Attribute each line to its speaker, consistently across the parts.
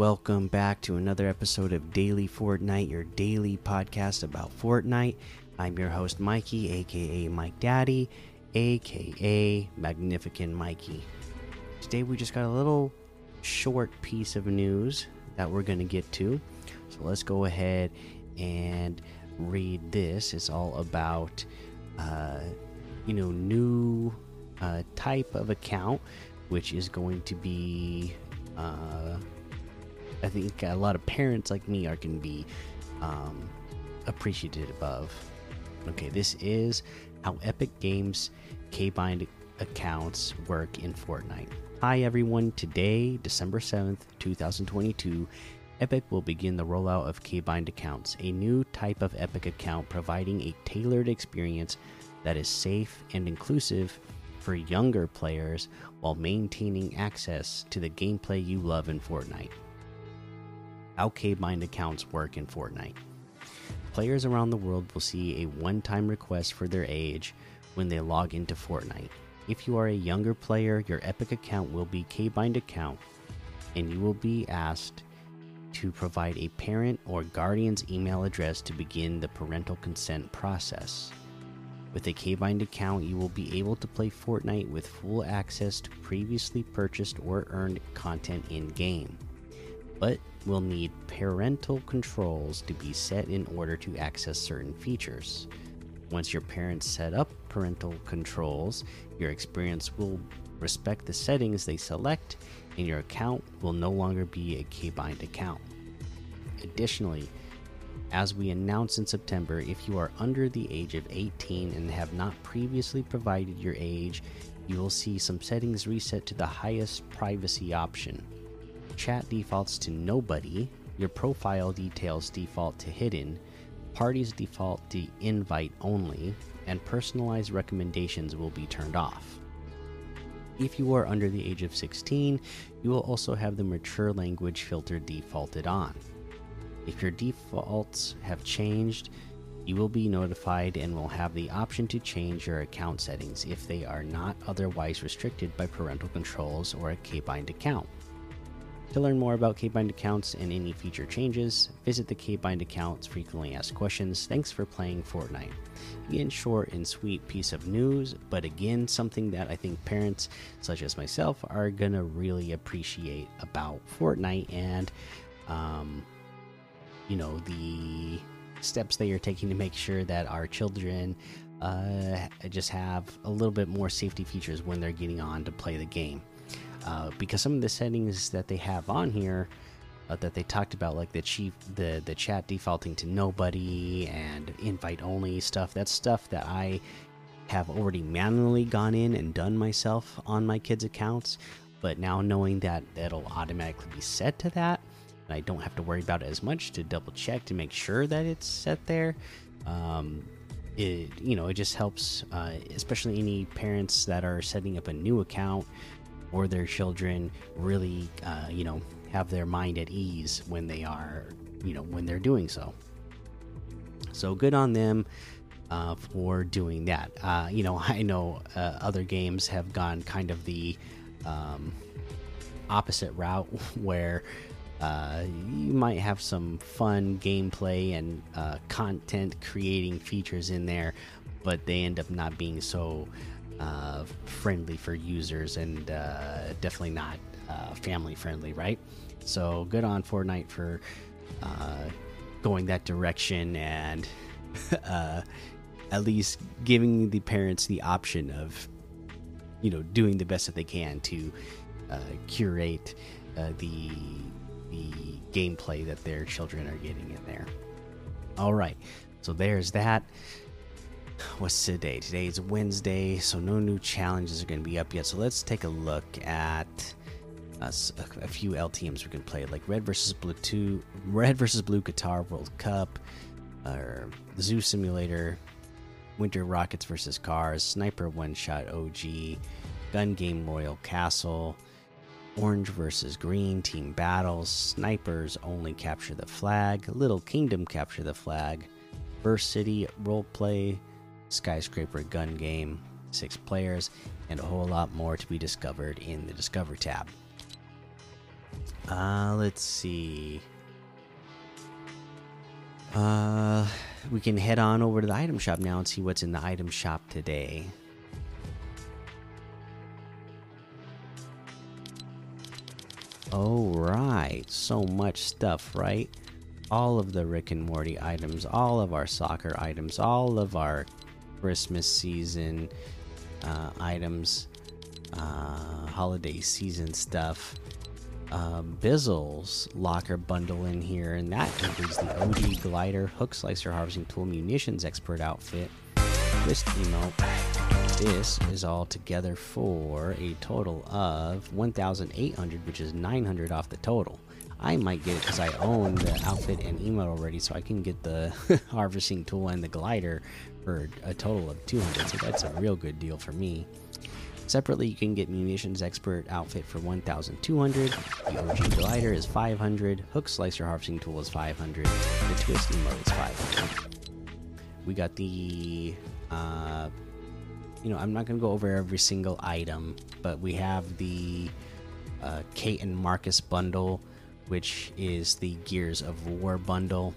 Speaker 1: welcome back to another episode of Daily Fortnite, your daily podcast about Fortnite. I'm your host, Mikey, aka Mike Daddy, aka Magnificent Mikey. Today, we just got a little short piece of news that we're going to get to. So, let's go ahead and read this. It's all about, uh, you know, new uh, type of account, which is going to be. Uh, I think a lot of parents like me are going to be um, appreciative of. Okay, this is how Epic Games Cabined accounts work in Fortnite. Hi everyone, today, December 7th, 2022, Epic will begin the rollout of Cabined accounts, a new type of Epic account providing a tailored experience that is safe and inclusive for younger players while maintaining access to the gameplay you love in Fortnite how Cabined accounts work in Fortnite. Players around the world will see a one time request for their age when they log into Fortnite. If you are a younger player, your Epic account will be Cabined account, and you will be asked to provide a parent or guardian's email address to begin the parental consent process. With a Cabined account, you will be able to play Fortnite with full access to previously purchased or earned content in game but will need parental controls to be set in order to access certain features. Once your parents set up parental controls, your experience will respect the settings they select, and your account will no longer be a Cabined account. Additionally, as we announced in September, if you are under the age of 18 and have not previously provided your age, you will see some settings reset to the highest privacy option chat defaults to nobody, your profile details default to hidden, parties default to invite only, and personalized recommendations will be turned off. If you are under the age of 16, you will also have the mature language filter defaulted on. If your defaults have changed, you will be notified and will have the option to change your account settings if they are not otherwise restricted by parental controls or a Cabined account. To learn more about Cabined accounts and any future changes, visit the Cabined accounts frequently asked questions. Thanks for playing Fortnite. Again, short and sweet piece of news, but again, something that I think parents such as myself are gonna really appreciate about Fortnite and, um, you know, the steps they are taking to make sure that our children uh, just have a little bit more safety features when they're getting on to play the game uh, because some of the settings that they have on here uh, that they talked about, like the chief, the the chat defaulting to nobody and invite only stuff. That's stuff that I have already manually gone in and done myself on my kids' accounts. But now knowing that it'll automatically be set to that, and I don't have to worry about it as much to double check to make sure that it's set there. Um, it you know it just helps, uh, especially any parents that are setting up a new account or their children really, uh, you know, have their mind at ease when they are, you know, when they're doing so. So good on them uh, for doing that. Uh, you know, I know uh, other games have gone kind of the um, opposite route where. Uh, you might have some fun gameplay and uh, content creating features in there, but they end up not being so uh, friendly for users and uh, definitely not uh, family friendly, right? So good on Fortnite for uh, going that direction and uh, at least giving the parents the option of, you know, doing the best that they can to uh, curate the the gameplay that their children are getting in there. All right, so there's that what's today? Today is Wednesday, so no new challenges are going to be up yet. So let's take a look at uh, a, few LTMs we can play, like Red versus Blue Two, Red versus Blue Guitar World Cup, or Zoo Simulator, Winter Rockets versus Cars, Sniper One Shot OG, Gun Game Royal Castle. Orange versus Green Team Battles, Snipers only capture the flag, Little Kingdom capture the flag, First City Roleplay, skyscraper gun game, six players, and a whole lot more to be discovered in the Discover tab. Uh, let's see. Uh, we can head on over to the item shop now and see what's in the item shop today. Oh, right. So much stuff, right? All of the Rick and Morty items, all of our soccer items, all of our Christmas season uh, items, uh, holiday season stuff. Uh, Bizzle's locker bundle in here, and that includes the OG glider, hook slicer harvesting tool, munitions expert outfit, twist emote. This is all together for a total of 1,800, which is 900 off the total. I might get it because I own the outfit and emote already, so I can get the harvesting tool and the glider for a total of 200. So that's a real good deal for me. Separately, you can get Munitions Expert outfit for 1,200. The OG Glider is 500. Hook Slicer Harvesting Tool is 500. The Twist Emote is 500. We got the, uh, you know, I'm not gonna go over every single item, but we have the uh, Kait and Marcus bundle, which is the Gears of War bundle.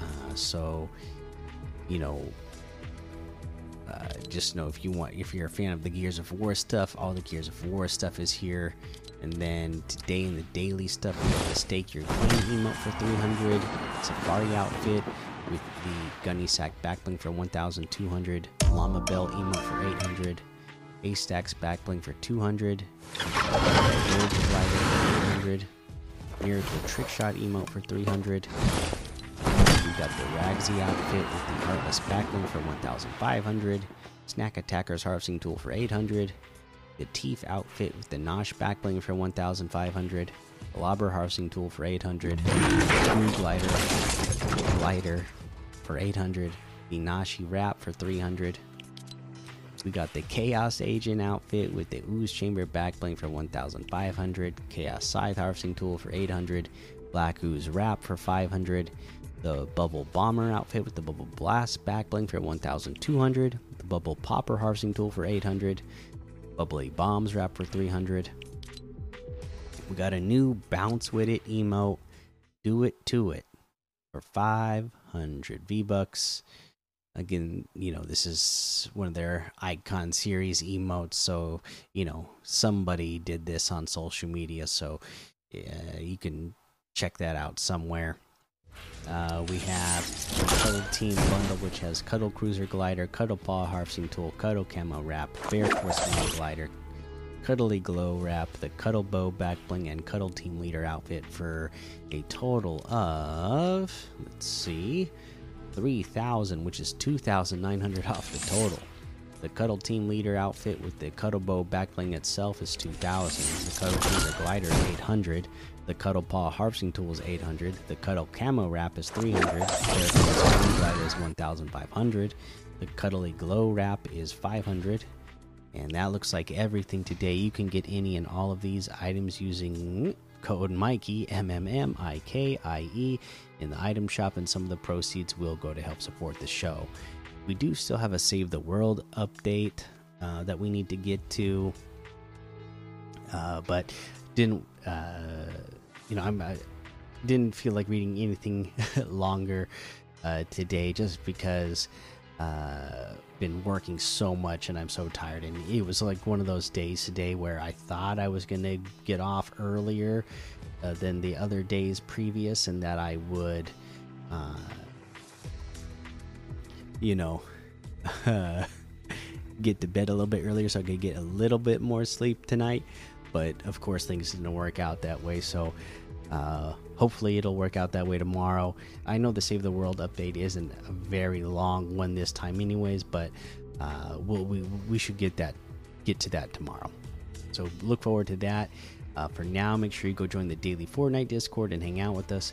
Speaker 1: Uh, so, you know, uh, just know if you want, if you're a fan of the Gears of War stuff, all the Gears of War stuff is here. And then today in the daily stuff, we have the Stake Your Claim emote for 300, Safari outfit with the Gunny Sack backbling for 1,200, Llama Bell emote for 800, A Stacks backbling for 200, Village Glider for 800, Miracle Trick Shot emote for 300. Got the Ragsy outfit with the Artless backbling for 1,500. Snack Attacker's Harvesting Tool for 800. The Teeth outfit with the Nosh backbling for 1,500. The Lobber Harvesting Tool for 800. Screw Glider Glider for 800. The Nashi Wrap for 300. We got the Chaos Agent outfit with the Ooze Chamber backbling for 1,500. Chaos Scythe Harvesting Tool for 800. Black Ooze Wrap for 500 the Bubble Bomber outfit with the Bubble Blast backbling for 1,200, the Bubble Popper harvesting tool for 800, Bubbly Bombs wrap for 300. We got a new Bounce with it emote, Do It To It for 500 V Bucks. Again, you know, this is one of their icon series emotes, so, you know, somebody did this on social media, so you can check that out somewhere. Uh, we have the Cuddle Team Bundle, which has Cuddle Cruiser Glider, Cuddle Paw Harvesting Tool, Cuddle Camo Wrap, Bear Force Glider, Cuddly Glow Wrap, the Cuddle Bow Back Bling, and Cuddle Team Leader outfit for a total of, let's see, 3,000, which is 2,900 off the total. The Cuddle Team Leader outfit with the Cuddle Bow backbling itself is 2,000. The Cuddle Teamer Glider is 800. The Cuddle Paw Harpsing Tool is 800. The Cuddle Camo Wrap is 300. The Cuddle Glider is 1,500. The Cuddly Glow Wrap is 500. And that looks like everything today. You can get any and all of these items using code Mikey M M M I K I E in the item shop, and some of the proceeds will go to help support the show. We do still have a Save the World update uh, that we need to get to, uh, but didn't uh, you know I'm I didn't feel like reading anything longer uh, today just because uh been working so much and I'm so tired. And it was like one of those days today where I thought I was gonna get off earlier uh, than the other days previous and that I would you know get to bed a little bit earlier so I could get a little bit more sleep tonight. But of course things didn't work out that way. So uh, hopefully it'll work out that way tomorrow. I know the save the world update isn't a very long one this time anyways but uh, we'll, we, we should get that get to that tomorrow. So look forward to that. Uh, for now make sure you go join the daily fortnite discord and hang out with us